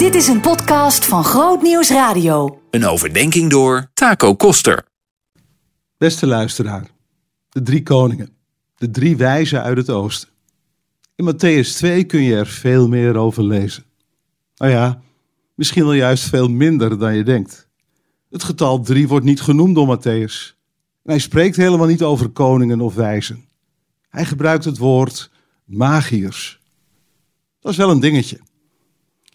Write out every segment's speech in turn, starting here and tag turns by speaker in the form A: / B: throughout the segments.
A: Dit is een podcast van Groot Nieuws Radio.
B: Een overdenking door Taco Koster.
C: Beste luisteraar, de drie koningen, de drie wijzen uit het oosten. In Matthäus 2 kun je er veel meer over lezen. Nou ja, misschien wel juist veel minder dan je denkt. Het getal drie wordt niet genoemd door Matthäus. En hij spreekt helemaal niet over koningen of wijzen. Hij gebruikt het woord magiërs. Dat is wel een dingetje.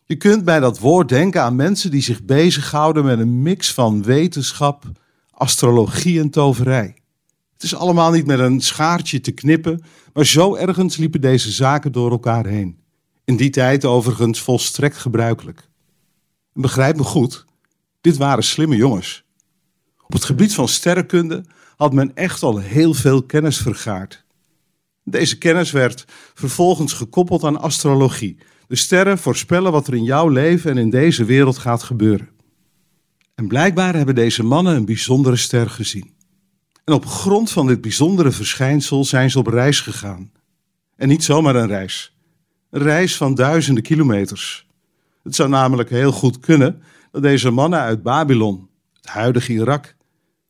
C: Je kunt bij dat woord denken aan mensen die zich bezighouden met een mix van wetenschap, astrologie en toverij. Het is allemaal niet met een schaartje te knippen, maar zo ergens liepen deze zaken door elkaar heen. In die tijd overigens volstrekt gebruikelijk. En begrijp me goed, dit waren slimme jongens. Op het gebied van sterrenkunde had men echt al heel veel kennis vergaard. Deze kennis werd vervolgens gekoppeld aan astrologie. De sterren voorspellen wat er in jouw leven en in deze wereld gaat gebeuren. En blijkbaar hebben deze mannen een bijzondere ster gezien. En op grond van dit bijzondere verschijnsel zijn ze op reis gegaan. En niet zomaar een reis. Een reis van duizenden kilometers. Het zou namelijk heel goed kunnen dat deze mannen uit Babylon, het huidige Irak,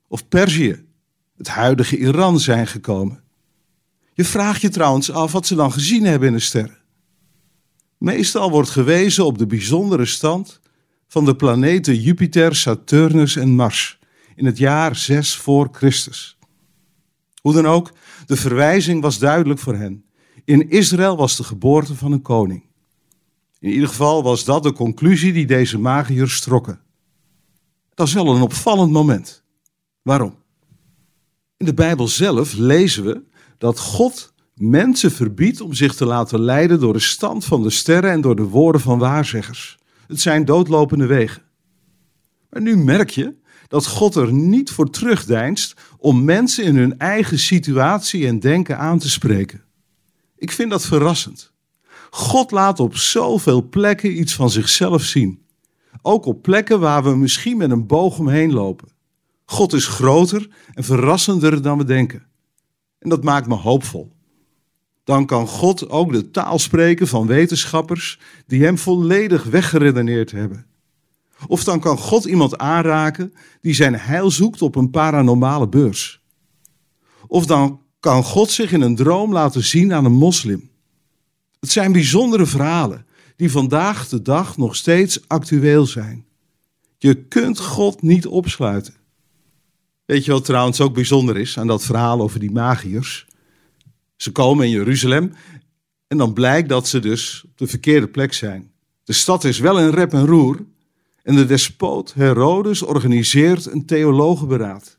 C: of Perzië, het huidige Iran zijn gekomen. Je vraagt je trouwens af wat ze dan gezien hebben in de sterren. Meestal wordt gewezen op de bijzondere stand van de planeten Jupiter, Saturnus en Mars in het jaar 6 voor Christus. Hoe dan ook, de verwijzing was duidelijk voor hen. In Israël was de geboorte van een koning. In ieder geval was dat de conclusie die deze magiërs trokken. Dat is wel een opvallend moment. Waarom? In de Bijbel zelf lezen we dat God mensen verbiedt om zich te laten leiden door de stand van de sterren en door de woorden van waarzeggers. Het zijn doodlopende wegen. Maar nu merk je dat God er niet voor terugdeinst om mensen in hun eigen situatie en denken aan te spreken. Ik vind dat verrassend. God laat op zoveel plekken iets van zichzelf zien. Ook op plekken waar we misschien met een boog omheen lopen. God is groter en verrassender dan we denken. En dat maakt me hoopvol. Dan kan God ook de taal spreken van wetenschappers die hem volledig weggeredeneerd hebben. Of dan kan God iemand aanraken die zijn heil zoekt op een paranormale beurs. Of dan kan God zich in een droom laten zien aan een moslim. Het zijn bijzondere verhalen die vandaag de dag nog steeds actueel zijn. Je kunt God niet opsluiten. Weet je wat trouwens ook bijzonder is aan dat verhaal over die magiërs? Ze komen in Jeruzalem en dan blijkt dat ze dus op de verkeerde plek zijn. De stad is wel in rep en roer en de despoot Herodes organiseert een theologenberaad.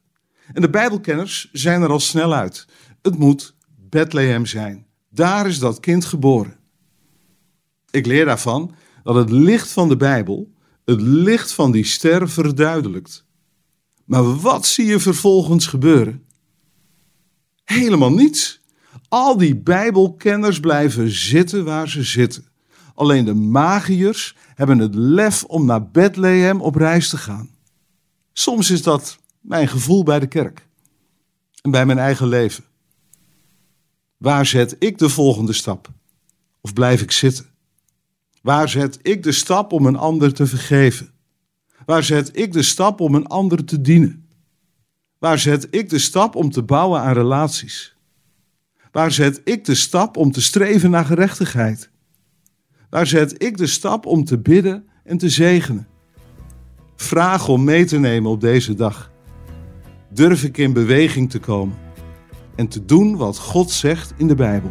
C: En de Bijbelkenners zijn er al snel uit. Het moet Bethlehem zijn. Daar is dat kind geboren. Ik leer daarvan dat het licht van de Bijbel het licht van die ster verduidelijkt. Maar wat zie je vervolgens gebeuren? Helemaal niets. Al die Bijbelkenners blijven zitten waar ze zitten. Alleen de magiërs hebben het lef om naar Bethlehem op reis te gaan. Soms is dat mijn gevoel bij de kerk en bij mijn eigen leven. Waar zet ik de volgende stap? Of blijf ik zitten? Waar zet ik de stap om een ander te vergeven? Waar zet ik de stap om een ander te dienen? Waar zet ik de stap om te bouwen aan relaties? Waar zet ik de stap om te streven naar gerechtigheid? Waar zet ik de stap om te bidden en te zegenen? Vraag om mee te nemen op deze dag. Durf ik in beweging te komen en te doen wat God zegt in de Bijbel?